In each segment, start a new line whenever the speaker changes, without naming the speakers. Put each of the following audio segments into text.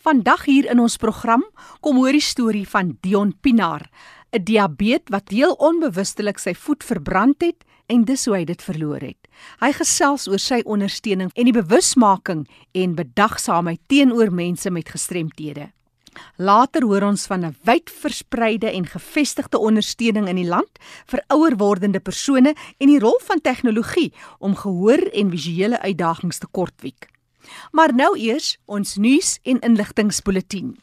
Vandag hier in ons program kom hoor die storie van Dion Pinaar, 'n diabetes wat heel onbewustelik sy voet verbrand het en dis hoe hy dit verloor het. Hy gesels oor sy ondersteuning en die bewusmaking en bedagsaamheid teenoor mense met gestremthede. Later hoor ons van 'n wyd verspreide en gevestigde ondersteuning in die land vir ouer wordende persone en die rol van tegnologie om gehoor en visuele uitdagings te kortwiek. Maar nou eers ons nuus en inligtingspulsatie.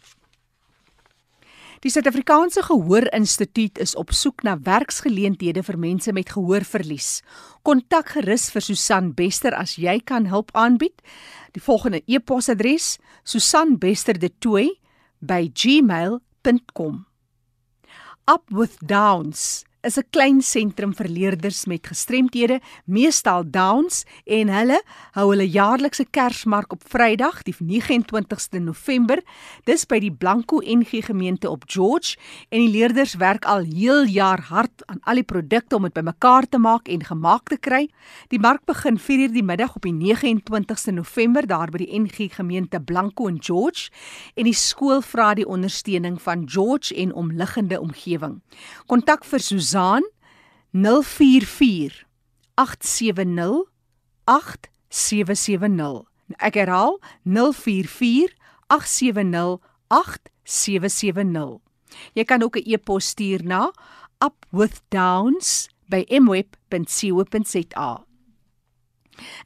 Die Suid-Afrikaanse Gehoorinstituut is op soek na werksgeleenthede vir mense met gehoorverlies. Kontak gerus vir Susan Bester as jy kan hulp aanbied. Die volgende e-posadres: susanbesterdetoy@gmail.com. Up with Downs is 'n klein sentrum vir leerders met gestremthede, meestal Downs, en hulle hou hulle jaarlikse Kersmark op Vrydag, die 29ste November. Dis by die Blanco NG gemeente op George en die leerders werk al heel jaar hard aan al die produkte om dit bymekaar te maak en gemaak te kry. Die mark begin 4:00 die middag op die 29ste November daar by die NG gemeente Blanco en George en die skool vra die ondersteuning van George en omliggende omgewing. Kontak vir Susan Susan 044 870 8770. Ek herhaal 044 870 8770. Jy kan ook 'n e-pos stuur na upwithdowns@mweb.co.za.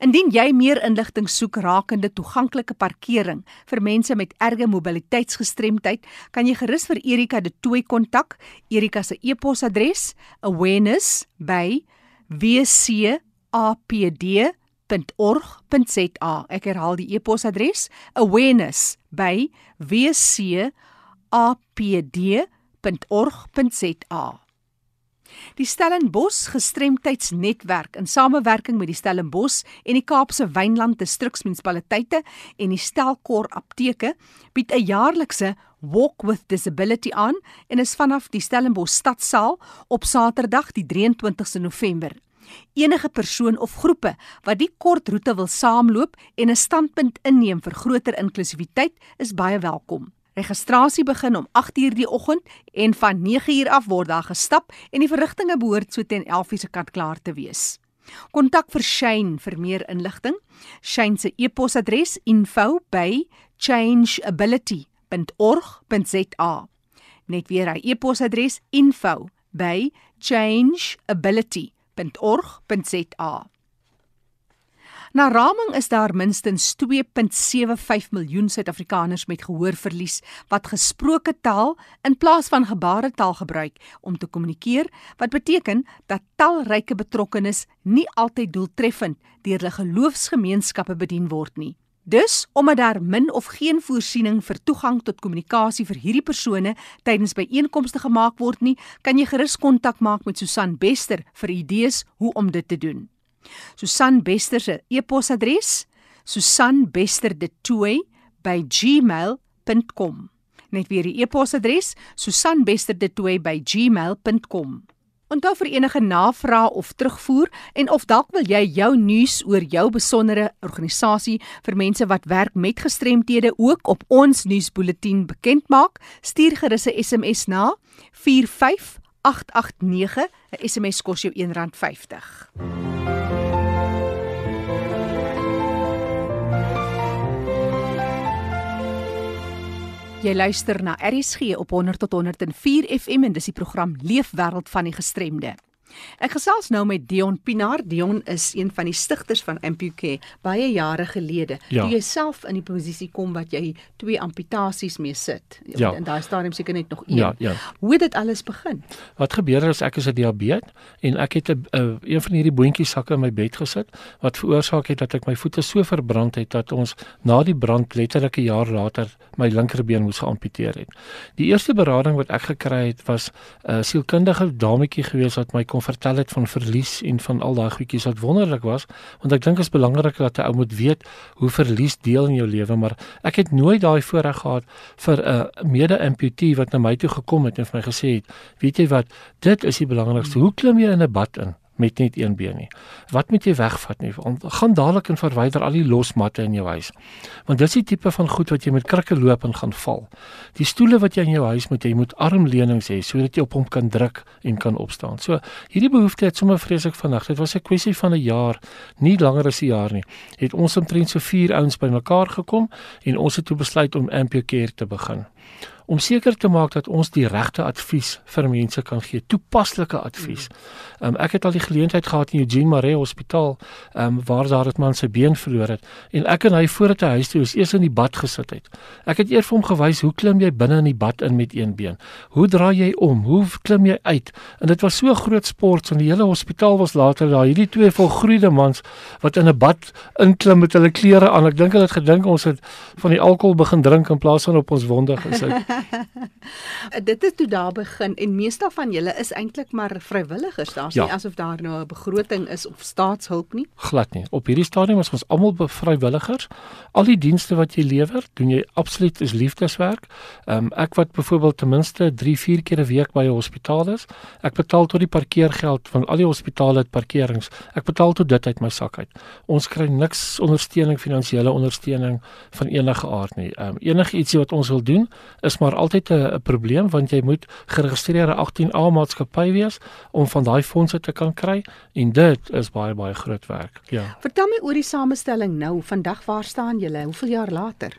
Indien jy meer inligting soek rakende toeganklike parkering vir mense met erge mobiliteitsgestremdheid, kan jy gerus vir Erika de Tooy kontak. Erika se e-posadres: awareness@wcapd.org.za. Ek herhaal die e-posadres: awareness@wcapd.org.za. Die Stellenbosch gestremdheidsnetwerk in samewerking met die Stellenbosch en die Kaapse Wynland distriksmunisipaliteite en die Stelkor apteke bied 'n jaarlikse Walk with Disability aan en is vanaf die Stellenbosch stadsaal op Saterdag die 23ste November. Enige persoon of groepe wat die kort roete wil saamloop en 'n standpunt inneem vir groter inklusiwiteit is baie welkom. Registrasie begin om 8:00 die oggend en van 9:00 af word daar gestap en die verrigtinge behoort so teen 11:00 se kant klaar te wees. Kontak vir Shane vir meer inligting. Shane se e-posadres info@changeability.org.za. Net weer hy e-posadres info@changeability.org.za. Na raming is daar minstens 2.75 miljoen Suid-Afrikaners met gehoorverlies wat gesproke taal in plaas van gebaretaal gebruik om te kommunikeer, wat beteken dat talryke betrokkenes nie altyd doeltreffend deur hulle geloofsgemeenskappe bedien word nie. Dus, omdat daar min of geen voorsiening vir toegang tot kommunikasie vir hierdie persone tydens byeenkomste gemaak word nie, kan jy gerus kontak maak met Susan Bester vir idees hoe om dit te doen. Susan Bester se e-posadres: susanbesterdetoy@gmail.com. Net weer die e-posadres: susanbesterdetoy@gmail.com. Onthou vir enige navrae of terugvoer en of dalk wil jy jou nuus oor jou besondere organisasie vir mense wat werk met gestremthede ook op ons nuusbulletin bekend maak, stuur gerus 'n SMS na 45889. 'n SMS kos jou R1.50. Jy luister na RSG op 100 tot 104 FM en dis die program Leefwêreld van die gestremde. Ek gesels nou met Dion Pinaar. Dion is een van die stigters van Ampucare baie jare gelede. Ja. Toe jy self in die posisie kom wat jy twee amputasies mee sit. Ja. En daai stadium seker net nog een.
Ja, ja.
Hoe het dit alles begin?
Wat gebeur as ek is 'n diabetes en ek het 'n een van hierdie boontjies sakke in my bed gesit wat veroorsaak het dat ek my voete so verbrand het dat ons na die brand letterlik 'n jaar later my linkerbeen moes geamputeer het. Die eerste berading wat ek gekry het was 'n uh, sielkundige dametjie gewees wat my kon kon vertel het van verlies en van al daai goedjies wat wonderlik was want ek dink dit is belangrik dat 'n ou moet weet hoe verlies deel in jou lewe maar ek het nooit daai voorreg gehad vir 'n mede-amputee wat na my toe gekom het en vir my gesê het weet jy wat dit is die belangrikste hoe klim jy in 'n bad in met net een been nie. Wat moet jy wegvat nie? Gaan dadelik en verwyder al die losmatte in jou huis. Want dis die tipe van goed wat jy met krikke loop en gaan val. Die stoele wat jy in jou huis moet hê, moet armleunings hê sodat jy op hom kan druk en kan opstaan. So hierdie behoefte het sommer vreeslik vinnig. Dit was 'n kwessie van 'n jaar, nie langer as 'n jaar nie. Het ons omtrent so 4 ouens bymekaar gekom en ons het toe besluit om AmpuCare te begin om seker te maak dat ons die regte advies vir mense kan gee, toepaslike advies. Um, ek het al die geleentheid gehad in Eugene Maree Hospitaal, um, waar daar 'n man sy been verloor het en ek en hy voordat hy huis toe is, eers in die bad gesit het. Ek het eers vir hom gewys hoe klim jy binne in die bad in met een been? Hoe draai jy om? Hoe klim jy uit? En dit was so groot sport van die hele hospitaal was later daar hierdie twee volgroeide mans wat in 'n bad inklim met hulle klere aan. Ek dink hulle het gedink ons het van die alkohol begin drink in plaas van op ons wonde gesit.
dit het toe daar begin en meeste van julle is eintlik maar vrywilligers. Daar's ja. nie asof daar nou 'n begroting is of staatshulp nie.
Glad nie. Op hierdie stadium is ons almal vrywilligers. Al die dienste wat jy lewer, doen jy absoluut is liefdeswerk. Ehm um, ek wat byvoorbeeld ten minste 3, 4 keer 'n week by 'n hospitaal is, ek betaal tot die parkeergeld van al die hospitale het parkerings. Ek betaal tot dit uit my sak uit. Ons kry niks ondersteuning, finansiële ondersteuning van enige aard nie. Ehm um, enige ietsie wat ons wil doen is maar altyd 'n probleem want jy moet geregistreerde 18A maatskappy wees om van daai fondse te kan kry en dit is baie baie groot werk. Ja.
Vertel my oor die samestelling nou. Vandag waar staan julle? Hoeveel jaar later?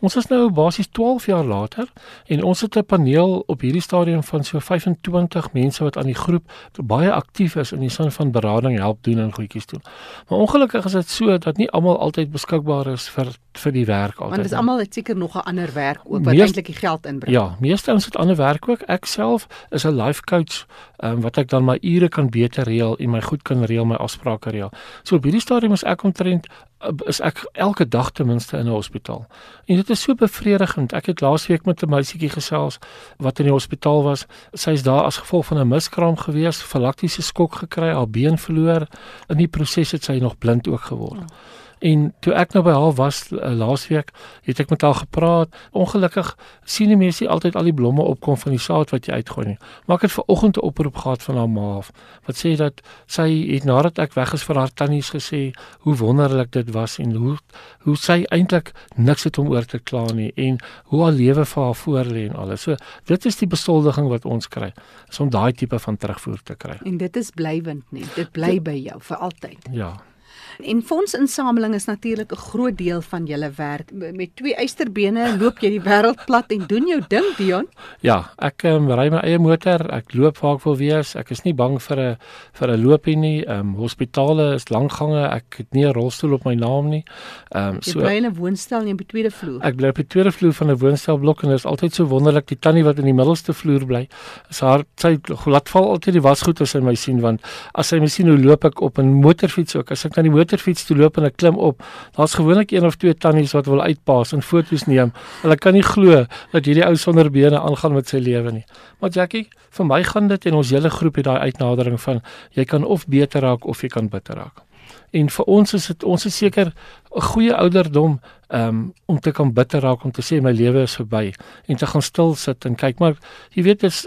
Ons is nou basies 12 jaar later en ons het 'n paneel op hierdie stadium van so 25 mense wat aan die groep baie aktief is in die sin van berading help doen en goedjies doen. Maar ongelukkig is dit so dat nie almal altyd beskikbaar is vir vir die werk altyd.
Want dis almal het seker nog 'n ander werk ook wat eintlik die geld inbring.
Ja, meeste ons het ander werk ook. Ek self is 'n life coach um, wat ek dan my ure kan beter reël en my goed kan reël, my afsprake reël. So op hierdie stadium is ek omtrent eh, is ek elke dag ten minste in 'n hospitaal. En dit is so bevredigend. Ek het laasweek met 'n meisietjie gesels wat in die hospitaal was. Sy is daar as gevolg van 'n miskraam gewees, falaktiese skok gekry, haar been verloor. In die proses het sy nog blind ook geword. Oh. En toe ek nou by haar was uh, laasweek, het ek met haar gepraat. Ongelukkig sien die mense altyd al die blomme opkom van die saad wat jy uitgooi nie. Maar ek het ver oggend 'n oproep gehad van haar ma af wat sê dat sy het nadat ek weg is vir haar tannies gesê hoe wonderlik dit was en hoe hoe sy eintlik niks het om oor te kla nie en hoe haar lewe vir haar voor lê en alles. So dit is die besoldiging wat ons kry. Is om daai tipe van terugvoer te kry.
En dit is blywend nie. Dit bly by jou vir altyd.
Ja.
En fondsinsameling is natuurlik 'n groot deel van julle werk. Met twee eysterbene loop jy die wêreld plat en doen jou ding, Dion.
Ja, ek um, ry my eie motor. Ek loop waar ek wil wees. Ek is nie bang vir 'n vir 'n loopie nie. Ehm um, hospitale is lang gange. Ek het nie 'n rolstoel op my naam nie.
Ehm um, so Jy bly in 'n woonstel in die tweede vloer.
Ek bly op die tweede vloer van 'n woonstelblok en dit is altyd so wonderlik die tannie wat in die middelste vloer bly. Sy haar sy laat val altyd die wasgoed as sy my sien want as sy my sien hoe loop ek op 'n motorfiets ook as ek die motorfiets toe loop en ek klim op. Daar's gewoonlik een of twee tannies wat wil uitpaas en foto's neem. Hulle kan nie glo dat hierdie ou sonder bene aangaan met sy lewe nie. Maar Jackie, vir my gaan dit en ons hele groep het daai uitnadering van jy kan of beter raak of jy kan bitter raak. En vir ons is dit ons is seker 'n goeie ouderdom um, om te kan bitter raak om te sê my lewe is verby en te gaan stil sit en kyk maar jy weet dis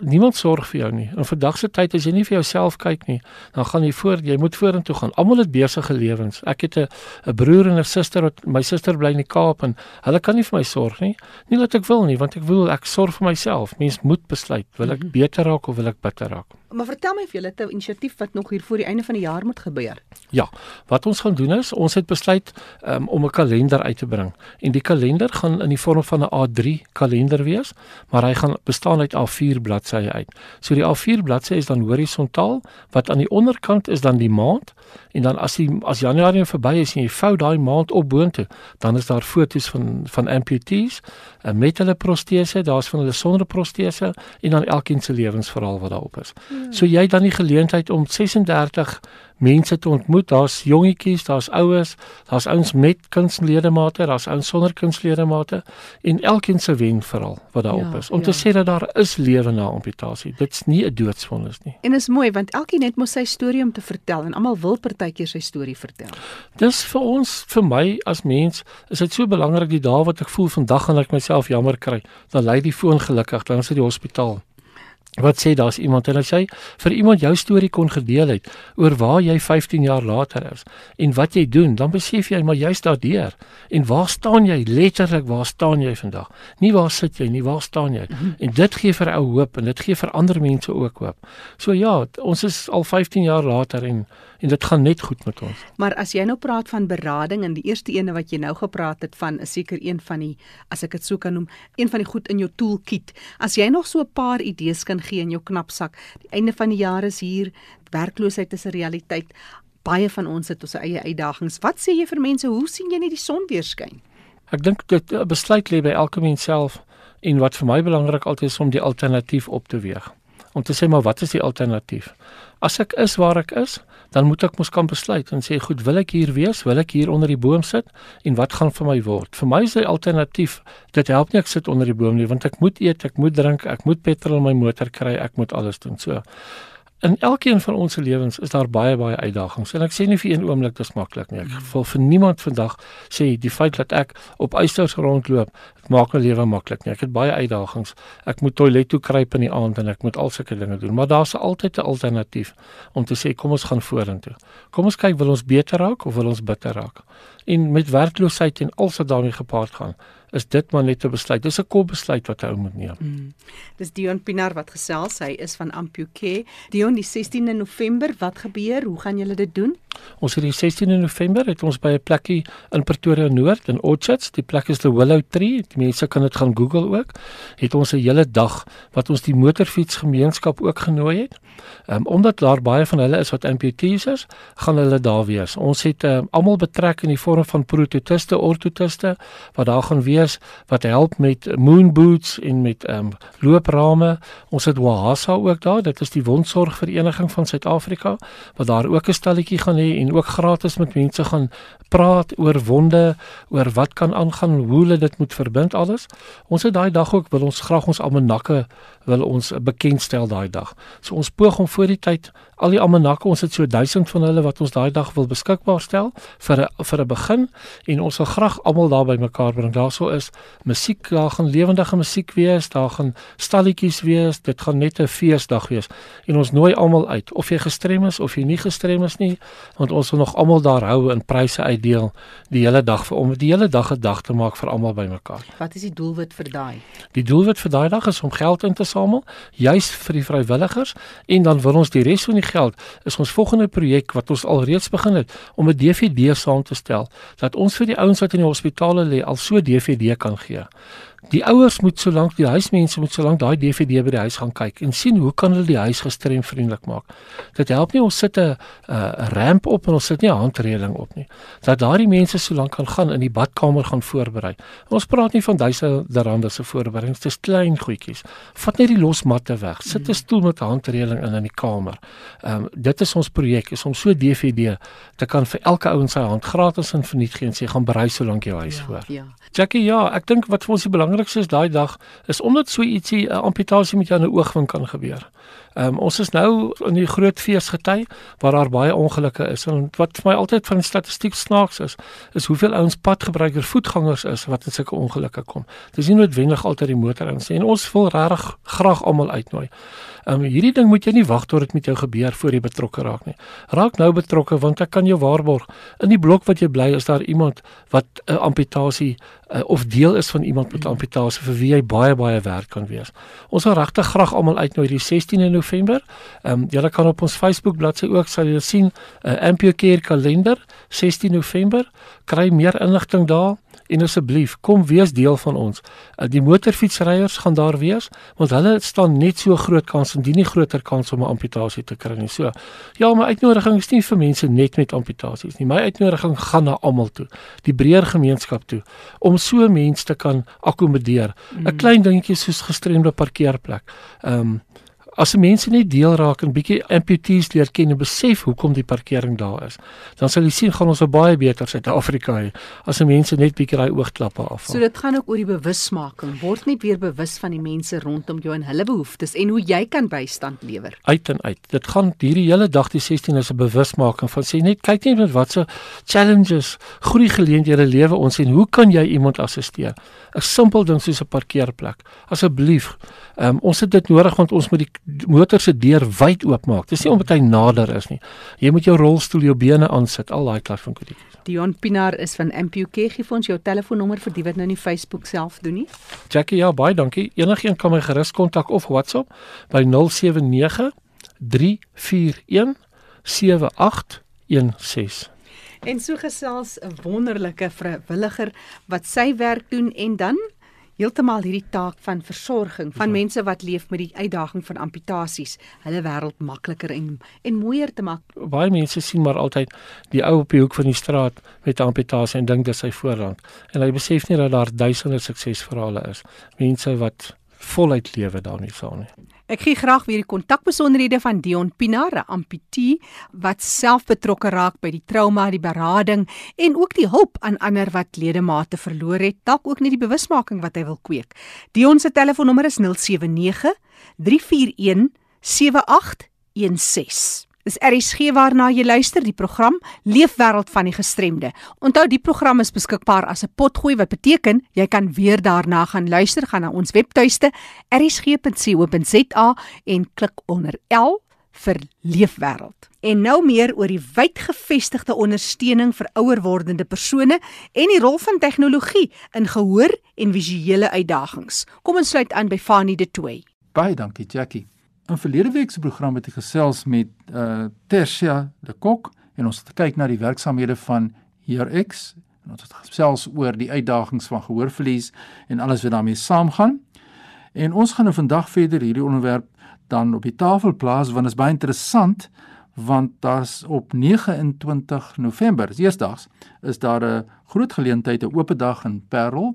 niemand sorg vir jou nie. En vandag se tyd as jy nie vir jouself kyk nie, dan gaan jy voor jy moet vorentoe gaan. Almal het besige lewens. Ek het 'n 'n broer en 'n suster wat my suster bly in die Kaap en hulle kan nie vir my sorg nie. Nie dat ek wil nie, want ek wil ek sorg vir myself. Mens moet besluit, wil ek mhm. beter raak of wil ek bitter raak?
Maar vertel my of jy het 'n inisiatief wat nog hier voor die einde van die jaar moet gebeur.
Ja, wat ons gaan doen is, ons het besluit um, om 'n kalender uit te bring. En die kalender gaan in die vorm van 'n A3 kalender wees, maar hy gaan bestaan uit A4 bladsye uit. So die A4 bladsye is dan horisontaal, wat aan die onderkant is dan die maand en dan as die as Januarie verby is en jy vou daai maand op boontoe, dan is daar foto's van van amputees uh, met hulle protese, daar's van hulle sonder protese en dan elkeen se lewensverhaal wat daarop is. Hmm. So jy het dan die geleentheid om 36 mense te ontmoet. Daar's jongetjies, daar's oues, daar's ouens met kunstledemate, daar's ouens sonder kunstledemate en elkeen se wen verhaal wat daarop ja, is. Om ja. te sê dat daar is lewe na amputasie. Dit's nie 'n doodsvonnis nie.
En is mooi want elkeen het mos sy storie om te vertel en almal wil partykeer sy storie vertel.
Dis vir ons, vir my as mens, is dit so belangrik die dae wat ek voel vandag gaan ek myself jammer kry. Dan lei die foon gelukkig, dan is dit die hospitaal. Wat sê daar's iemand en as jy vir iemand jou storie kon gedeel het oor waar jy 15 jaar later is en wat jy doen, dan besef jy maar jy's daardeur. En waar staan jy letterlik? Waar staan jy vandag? Nie waar sit jy nie, waar staan jy? Mhm. En dit gee vir ou hoop en dit gee vir ander mense ook hoop. So ja, ons is al 15 jaar later en en dit gaan net goed met ons.
Maar as jy nou praat van berading en die eerste ene wat jy nou gepraat het van is seker een van die as ek dit sou kan noem, een van die goed in jou toolkit. As jy nog so 'n paar idees kan gee in jou knapsak. Die einde van die jaar is hier, werkloosheid is 'n realiteit. Baie van ons het ons eie uitdagings. Wat sê jy vir mense? Hoe sien jy net die son weer skyn?
Ek dink dit besluit lê by elke mens self en wat vir my belangrik altyd is om die alternatief op te weeg. Om te sê maar wat is die alternatief? As ek is waar ek is, dan moet ek mos kan besluit en sê goed, wil ek hier wees? Wil ek hier onder die boom sit? En wat gaan vir my word? Vir my is die alternatief, dit help nie ek sit onder die boom nie, want ek moet eet, ek moet drink, ek moet petrol in my motor kry, ek moet alles doen. So In elkeen van ons se lewens is daar baie baie uitdagings en ek sê nie vir een oomblik dis maklik nie. Ek wil vir niemand vandag sê die feit dat ek op eisters rondloop maak my lewe maklik nie. Ek het baie uitdagings. Ek moet toilet toe kruip in die aand en ek moet al sulke dinge doen, maar daar's altyd 'n alternatief om te sê kom ons gaan vorentoe. Kom ons kyk wil ons beter raak of wil ons bitter raak? En met werkloosheid en alles wat daarmee gepaard gaan, is dit maar net 'n besluit. Dis 'n kop besluit wat hy moet neem. Mm.
Dis Dion Pinar wat gesels. Hy is van Ampuke. Dion, die 16de November, wat gebeur? Hoe gaan julle dit doen?
Ons het die 16de November het ons by 'n plekkie in Pretoria Noord in Orchards. Die plek is the Willow Tree. Die mense kan dit gaan Google ook. Het ons 'n hele dag wat ons die motorfietsgemeenskap ook genooi het. Ehm um, omdat daar baie van hulle is wat amputees is, gaan hulle daar wees. Ons het um, almal betrek in die vorm van prototiste, ortotiste wat daar gaan wees wat help met moon boots en met ehm um, looprame. Ons het Wahasa ook daar. Dit is die wondsorgvereniging van Suid-Afrika wat daar ook 'n stalletjie gaan hê en ook gratis met mense gaan praat oor wonde, oor wat kan aangaan, hoe hulle dit moet verbind alles. Ons het daai dag ook wil ons graag ons almanakke wil ons bekendstel daai dag. So ons poog om voor die tyd al die almanakke, ons het so 1000 van hulle wat ons daai dag wil beskikbaar stel vir 'n vir 'n begin en ons wil graag almal daar bymekaar bring. Daarso is musiek, daar gaan lewendige musiek wees, daar gaan stalletjies wees, dit gaan net 'n feesdag wees. En ons nooi almal uit, of jy gestrem is of jy nie gestrem is nie, want ons wil nog almal daar hou en pryse uitdeel die hele dag vir om die hele dag 'n dag te maak vir almal bymekaar.
Wat is die doelwit vir daai?
Die doelwit vir daai dag is om geld in te samel, juis vir die vrywilligers en dan wil ons die res van die geld is ons volgende projek wat ons alreeds begin het om 'n DVD saam te stel dat ons vir die ouens wat in die hospitale lê al so DVD kan gee die ouers moet solank die huismense moet solank daai DVD by die huis gaan kyk en sien hoe kan hulle die huis gestremvriendelik maak. Dit help nie ons sit 'n ramp op en ons sit nie 'n handreëling op nie. Dat daardie mense solank kan gaan in die badkamer gaan voorberei. Ons praat nie van duisende rande se voorbereidings, dis klein goedjies. Vat net die losmatte weg. Sit 'n stoel met 'n handreëling in in die kamer. Ehm um, dit is ons projek is om so DVD te kan vir elke ou in sy hand gratis en verniet gee en sê gaan berei solank jy huis ja, voor. Ja. Jackie, ja, ek dink wat vir ons die belangrikste is daai dag is omdat so ietsie 'n amputasie met jou in 'n oogwink kan gebeur. Ehm um, ons is nou in die groot feesgety waar daar baie ongelukke is en wat vir my altyd van statistiek snaaks is, is hoeveel ouens padgebruiker voetgangers is wat in sulke ongelukke kom. Dis nie noodwendig altyd die motor in sien ons wil regtig graag almal uitnooi. Ehm um, hierdie ding moet jy nie wag tot dit met jou gebeur voor jy betrokke raak nie. Raak nou betrokke want ek kan jou waarborg in die blok wat jy bly is daar iemand wat 'n uh, amputasie uh, of deel is van iemand met amputasie vir wie jy baie baie werk kan wees. Ons wil regtig graag almal uitnooi die 16de November. Ehm um, julle kan op ons Facebook bladsy ook sal julle sien 'n uh, eh, Ampio kalender 16 November. Kry meer inligting daar en asseblief kom wees deel van ons. Uh, die motorfietsryers gaan daar wees want hulle staan net so groot kans en die nie groter kans om 'n amputasie te kry nie. So ja, my uitnodiging is nie vir mense net met amputasies nie. My uitnodiging gaan na almal toe, die breër gemeenskap toe om so mense te kan akkommodeer. 'n mm. Klein dingetjie soos gestremde parkeerplek. Ehm um, as se mense net deel raak en bietjie amputees leer ken en besef hoekom die parkering daar is, dan sal jy sien gaan ons 'n baie beter Suid-Afrika hê as se mense net bietjie daai oogklappe afhaal.
So dit gaan ook oor die bewusmaking. Word net weer bewus van die mense rondom jou en hulle behoeftes en hoe jy kan bystand lewer.
Uit en uit. Dit gaan hierdie hele dag die 16 is 'n bewusmaking van sê net kyk net met watse challenges, groei geleenthede lewe ons en hoe kan jy iemand assisteer? 'n Simpel ding soos 'n parkeerplek. Asseblief. Um, ons het dit nodig want ons moet die motor se deur wyd oopmaak. Dis nie omdat hy nader is nie. Jy moet jou rolstoel, jou bene aansit, al daai klas van goedjies.
Dion Pinaar is van MPUK. Gee vir ons jou telefoonnommer vir die wat nou nie Facebook self doen nie.
Jackie, ja, baie dankie. Enigeen kan my gerus kontak of WhatsApp by 079 341 7816.
En so gesels 'n wonderlike vrywilliger wat sy werk doen en dan heeltemal hierdie taak van versorging van ja. mense wat leef met die uitdaging van amputasies, hulle wêreld makliker en en mooier te maak.
Baie mense sien maar altyd die ou op die hoek van die straat met 'n amputasie en dink dis sy voorrang. En hy besef nie dat daar duisende suksesverhale is. Mense wat voluit lewe daarmee saam nie.
Ek gee graag weer die kontakbesonderhede van Dion Pinaar, 'n amputee wat self betrokke raak by die trauma, die berading en ook die hulp aan ander wat ledemate verloor het, dalk ook nie die bewusmaking wat hy wil kweek. Dion se telefoonnommer is 079 341 7816. Dis RSG waarna jy luister die program Leefwêreld van die gestremde. Onthou die program is beskikbaar as 'n potgooi wat beteken jy kan weer daarna gaan luister gaan na ons webtuiste rsg.co.za en klik onder L vir Leefwêreld. En nou meer oor die wydgevestigde ondersteuning vir ouer wordende persone en die rol van tegnologie in gehoor en visuele uitdagings. Kom ons sluit aan by Fanie De Tooy.
Baie dankie Jackie. In verlede week se program het ek gesels met uh Tersia de Kok en ons het gekyk na die werksamehede van Heer X en ons het gesels oor die uitdagings van gehoorverlies en alles wat daarmee saamgaan. En ons gaan nou vandag verder hierdie onderwerp dan op die tafel plaas want dit is baie interessant want daar's op 29 November, eersdaags, is daar 'n groot geleentheid, 'n oop dag in Parel.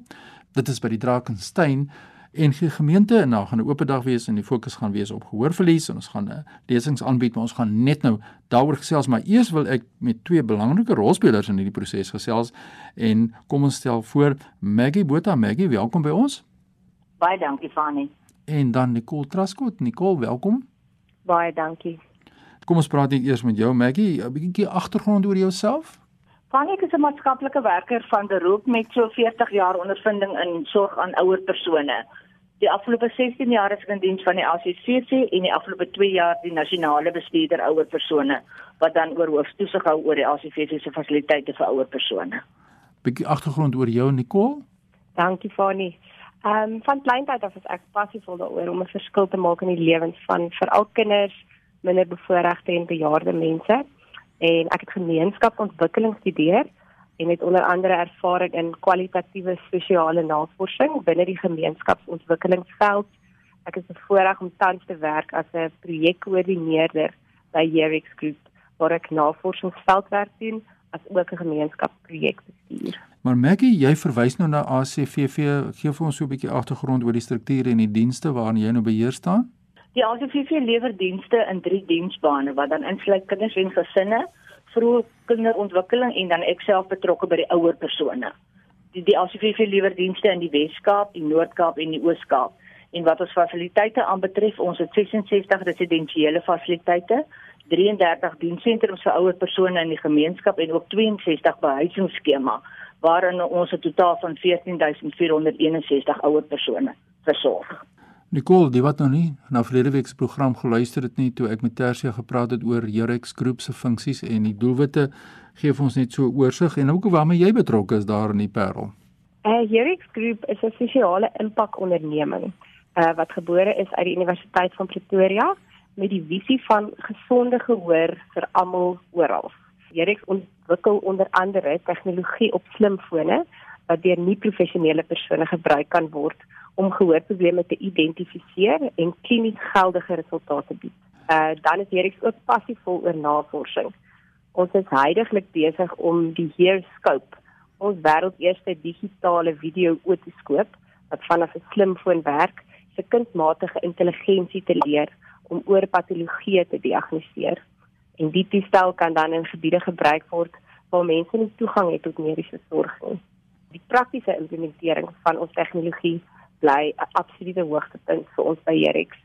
Dit is by die Drakensberg en die gemeente en daar gaan 'n oop dag wees en die fokus gaan wees op gehoorverlies en ons gaan 'n lesings aanbied maar ons gaan net nou daaroor gesels maar eers wil ek met twee belangrike rolspelers in hierdie proses gesels en kom ons stel voor Maggie Botha. Maggie welkom by ons.
Baie dankie Fanny
En dan Nicole Traskot Nicole welkom.
Baie dankie.
Kom ons praat net eers met jou Maggie. 'n bietjie agtergrond oor jouself
Fanny is 'n maatskaplike werker van beroep met so 40 jaar ondervinding in sorg aan ouer persone Die afgelope 16 jaar is ek in diens van die LCCC en die afgelope 2 jaar die nasionale bestuurder ouer persone wat dan oor hooftoesig hou oor die LCCC se fasiliteite vir ouer persone.
Bietjie agtergrond oor jou Nicole?
Dankie Fani. Ehm um, van kleintyd af is ek passievol daaroor om 'n verskil te maak in die lewens van veral kinders, minder bevoorregte en bejaarde mense. En ek het gemeenskapsontwikkeling gestudeer en het onder andere ervaring in kwalitatiewe sosiale navorsing binne die gemeenskapsontwikkelingsveld. Ek is bevoorreg om tans te werk as 'n projekkoördineerder by Jerix Group waar ek navorsingsveldwerk doen as ook 'n gemeenskapsprojek bestuur.
Maar Maggie, jy verwys nou na ACVV, gee vir ons so 'n bietjie agtergrond oor die strukture en die dienste waarna jy nou beheer staan.
Die ACVV lewer dienste in drie diensbane wat dan insluit kinders en gesinne, vroeë kinderontwikkeling en dan ek self betrokke by die ouer persone. Die die ACVV lewer dienste in die Wes-Kaap, die Noord-Kaap en die Oos-Kaap. En wat ons fasiliteite aanbetref, ons het 66 residensiële fasiliteite, 33 dienssentrums vir ouer persone in die gemeenskap en ook 62 behuisingsskema waarin ons 'n totaal van 14461 ouer persone versorg.
Nicole, die wat nou nie na verlede week se program geluister het nie toe ek met Tersia gepraat het oor Jerex Groep se funksies en die doelwitte, gee ons net so oorsig en ook waarmee jy betrokke is daar in die Parel.
Eh Jerex Groep is 'n sosiale impak onderneming uh, wat gebore is uit die Universiteit van Pretoria met die visie van gesonde gehoor vir almal oral. Jerex ontwikkel onder andere tegnologie op slimfone wat deur nie professionele persone gebruik kan word om gehoorprobleme te identifiseer en klinies geldige resultate te bied. Uh dan is hierdie ook passievol oor navorsing. Ons is heidaglik besig om die Hearscope, ons wêreldeerste digitale video otoskoop wat vanaf 'n slimfoon werk, se kunsmatige intelligensie te leer om oorpatologie te diagnoseer. En die toestel kan dan in gebiede gebruik word waar mense nie toegang het tot mediese sorg nie. Die praktiese implementering van ons tegnologie bly 'n absolute hoogtepunt vir ons by Jerex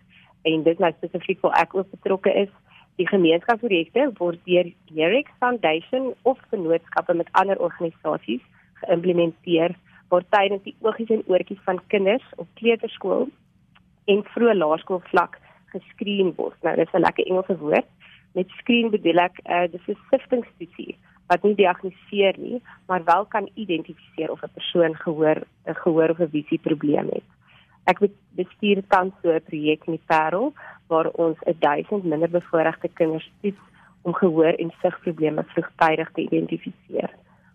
en dit nou spesifiek vir ek ook betrokke is. Die gemeenskapsprojekte word deur Jerex Foundation of vennootskappe met ander organisasies geïmplementeer waar tydens die oogies en oortjies van kinders op kleuterskool en vroeë laerskool vlak geskreen word. Nou dis 'n lekker Engelse woord. Met screen bedoel ek uh, dis 'n siftingstudie wat nie diagnoseer nie, maar wel kan identifiseer of 'n persoon gehoor 'n gehoor of 'n visie probleem het. Ek bestuur tans so 'n projek in die Parel waar ons 1000 minderbevoorregte kinders toets om gehoor en sigprobleme vroegtydig te identifiseer.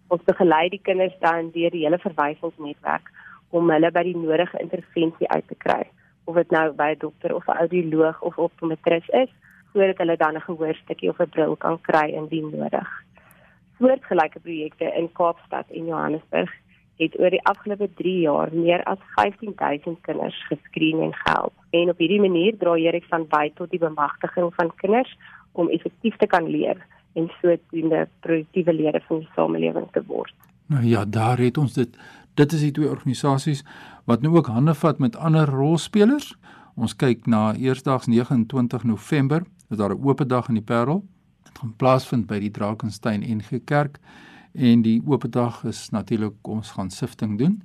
Ons begelei die kinders dan deur die hele verwysingsnetwerk om hulle by die nodige intervensie uit te kry, of dit nou by 'n dokter of 'n audioloog of optometris is, sodat hulle dan 'n gehoorstukkie of 'n bril kan kry indien nodig. Soortgelyke projekte in Kaapstad en Johannesburg het oor die afgelope 3 jaar meer as 15000 kinders geskreen en gehelp. En op hierdie manier dra Erik van by tot die bemagtiging van kinders om effektief te kan leer en sodoende produktiewe lede van die samelewing te word.
Nou ja, daar het ons dit. Dit is die twee organisasies wat nou ook hande vat met ander rolspelers. Ons kyk na eersdaags 29 November, is daar 'n oop dag in die Parel. Dit gaan plaasvind by die Drakensberg NG Kerk en die oop dag is natuurlik ons gaan sifting doen.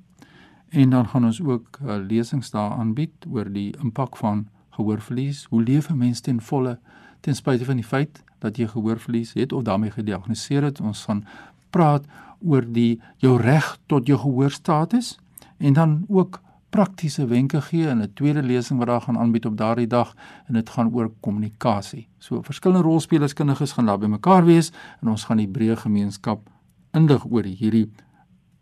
En dan gaan ons ook uh, lesings daar aanbied oor die impak van gehoorverlies. Hoe leef 'n mens ten volle ten spyte van die feit dat jy gehoorverlies het of daarmee gediagnoseer het? Ons gaan praat oor die jou reg tot jou gehoorstatus en dan ook praktiese wenke gee in 'n tweede lesing wat daar gaan aanbied op daardie dag en dit gaan oor kommunikasie. So verskillende rolspelers kundiges gaan daar bymekaar wees en ons gaan die breë gemeenskap indig oor hierdie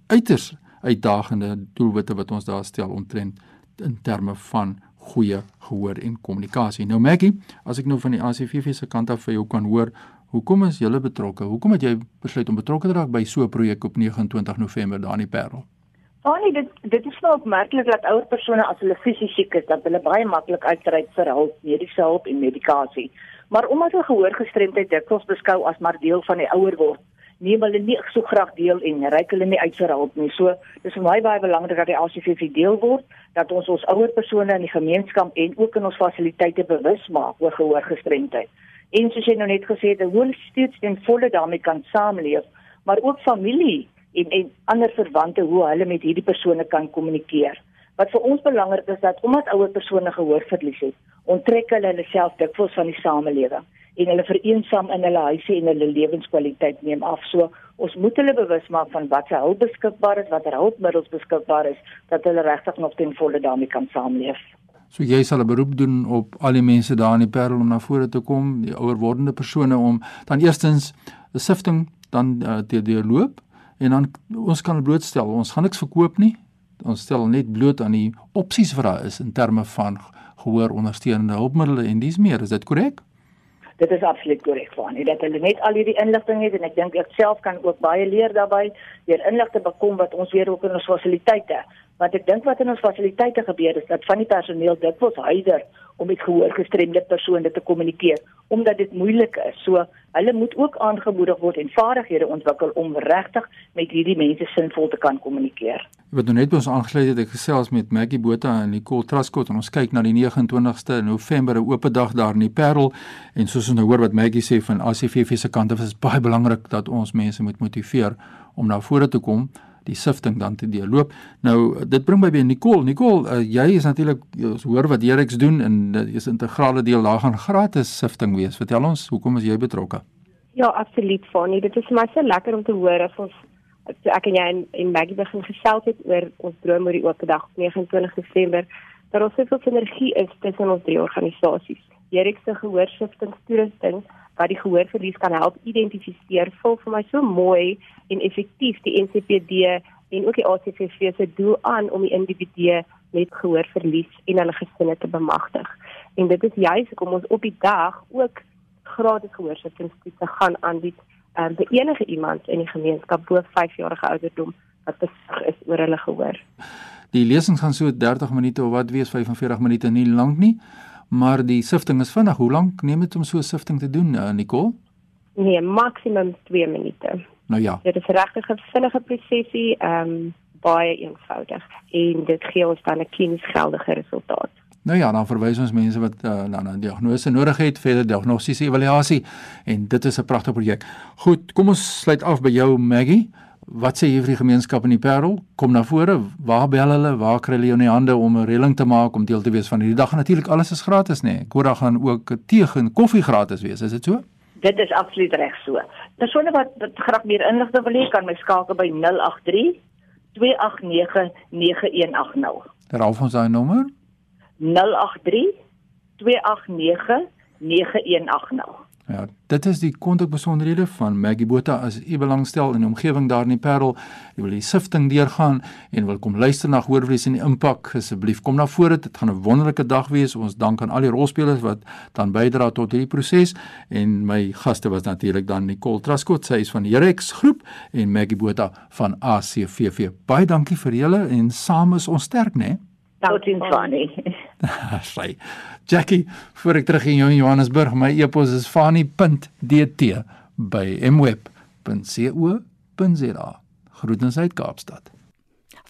uiters uitdagende doelwitte wat ons daar stel omtrent in terme van goeie gehoor en kommunikasie. Nou Maggie, as ek nou van die ACVV se kant af vir jou kan hoor, hoekom is julle betrokke? Hoekom het jy besluit om betrokke te raak by so 'n projek op 29 November daar in die Parel?
Fanie, dit dit is nou opmerklik dat ouer persone as hulle fisies siek is, dat hulle baie maklik uitreik vir hulp, mediese hulp en medikasie. Maar omdat hulle gehoorgestremdheid dikwels beskou as maar deel van die ouer word, neem hulle nie so graag deel en reik hulle nie uit vir hulp nie. So dis vir my baie belangrik dat die ACVV deel word, dat ons ons ouer persone in die gemeenskap en ook in ons fasiliteite bewus maak oor gehoorgestremdheid. En soos jy nou net gesê het, hoe steeds ten volle daarmee kan saamleef, maar ook familie en en ander verwante hoe hulle met hierdie persone kan kommunikeer. Wat vir ons belangrik is dat omdat ouer persone gehoorverlies het, onttrek hulle hulle self dikwels van die samelewing en hulle vereensaam in hulle huise en hulle lewenskwaliteit neem af. So ons moet hulle bewus maak van wat se hulp beskikbaar is, watter hulpmiddels beskikbaar is, dat hulle regtig nog ten volle daarmee kan saamleef.
So jy sal 'n beroep doen op al die mense daar in die Parel om na vore te kom, die ouer wordende persone om dan eerstens 'n sifting dan uh, te deurloop en dan ons kan blootstel. Ons gaan niks verkoop nie. Ons stel net bloot aan die opsies wat daar is in terme van gehoor ondersteunende hulpmiddels en dis meer. Is dit korrek?
Dit is absoluut korrek van dat hulle net al hierdie inligting het en ek dink ek self kan ook baie leer daarbey deur inligting bekom wat ons weer ook in ons fasiliteite want ek dink wat in ons fasiliteite gebeur is dat van die personeel dit was hyder om met gehoorgestremde persone te kommunikeer omdat dit moeilik is. So hulle moet ook aangemoedig word en vaardighede ontwikkel om regtig met hierdie mense sinvol te kan kommunikeer.
Wat nou net ons aangesluit het, ek gesels met Maggie Botha en Nicole Traskot en ons kyk na die 29ste November 'n oop dag daar in die Parel en soos ons nou hoor wat Maggie sê van ACVV se kant af is baie belangrik dat ons mense moet motiveer om na vore te kom die sifting dan te deurloop. Nou dit bring my by Nicole. Nicole, uh, jy is natuurlik ons hoor wat Jerex doen en dit is 'n integrale deel daar gaan gratis sifting wees. Vertel ons, hoekom is jy betrokke?
Ja, absoluut, Fanie. Dit is vir my so lekker om te hoor of ons so ek en jy en, en Maggie begin gesels het oor ons droom oor die oop dag op 29 Desember. Dat ons soveel energie is tussen ons drie organisasies. Jerex se gehoorsiftingstoerusting wat die gehoorverlies kan help identifiseer, voel vir my so mooi en effektief die NCPD en ook die ACVV se doel aan om die individue met gehoorverlies en hulle gesinne te bemagtig. En dit is juis hoekom ons op die dag ook gratis gehoorsiftingstoetse gaan aanbied um, vir enige iemand in die gemeenskap bo 5 jarige ouderdom wat besig is oor hulle gehoor.
Die lesings gaan so 30 minute of wat wees 45 minute nie lank nie maar die sifting is vinnig. Hoe lank neem dit om so 'n sifting te doen, uh, Nicole?
Nee, maksimum 2 minute.
Nou ja.
Dit is regtig 'n vinnige prosesie, ehm um, baie eenvoudig en dit gee ons dan 'n klinies geldige resultaat.
Nou ja, dan verwys ons mense wat uh, na 'n diagnose nodig het, verder diagnostiese evaluasie en dit is 'n pragtige projek. Goed, kom ons sluit af by jou Maggie. Wat sê jy vir die gemeenskap in die Parel? Kom na vore. Waar bel hulle? Waar kry hulle jou in die hande om 'n reëling te maak om deel te wees van hierdie dag? Natuurlik alles is gratis, nê? Nee. Ek hoor daar gaan ook tee en koffie gratis wees. Is dit so?
Dit is absoluut reg so. Persone wat, wat graag meer inligting wil hê, kan my skakel by 083 289 9180.
Herhaal ons daai nommer?
083 289 9180.
Ja, dit is die kontakbesonderhede van Maggie Botha as u belangstel in die omgewing daar in die Parel. Jy wil die sifting deurgaan en wil kom luister na hoorvlees en die impak asseblief kom na vore. Dit gaan 'n wonderlike dag wees. Ons dank aan al die rolspelers wat dan bydra tot hierdie proses en my gaste was natuurlik dan Nicole Traskot, sy is van Herex groep en Maggie Botha van ACVV. Baie dankie vir julle en saam is ons sterk, né?
Totsiens, Fanny.
Sy. Jackie, voor ek terug in jou in Johannesburg, my e-pos is fani.dt by mweb.co.za. Groetens uit Kaapstad.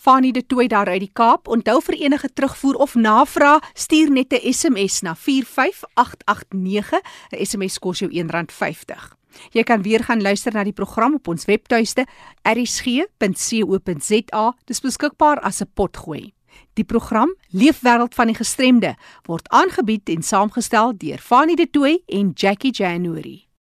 Fani de Tooi daar uit die Kaap. Onthou vir enige terugvoer of navraag, stuur net 'n SMS na 45889. 'n SMS kos jou R1.50. Jy kan weer gaan luister na die program op ons webtuiste erisg.co.za. Dis beskikbaar as 'n potgooi. Die program Leefwêreld van die Gestremde word aangebied en saamgestel deur Fanie De Tooy en Jackie January.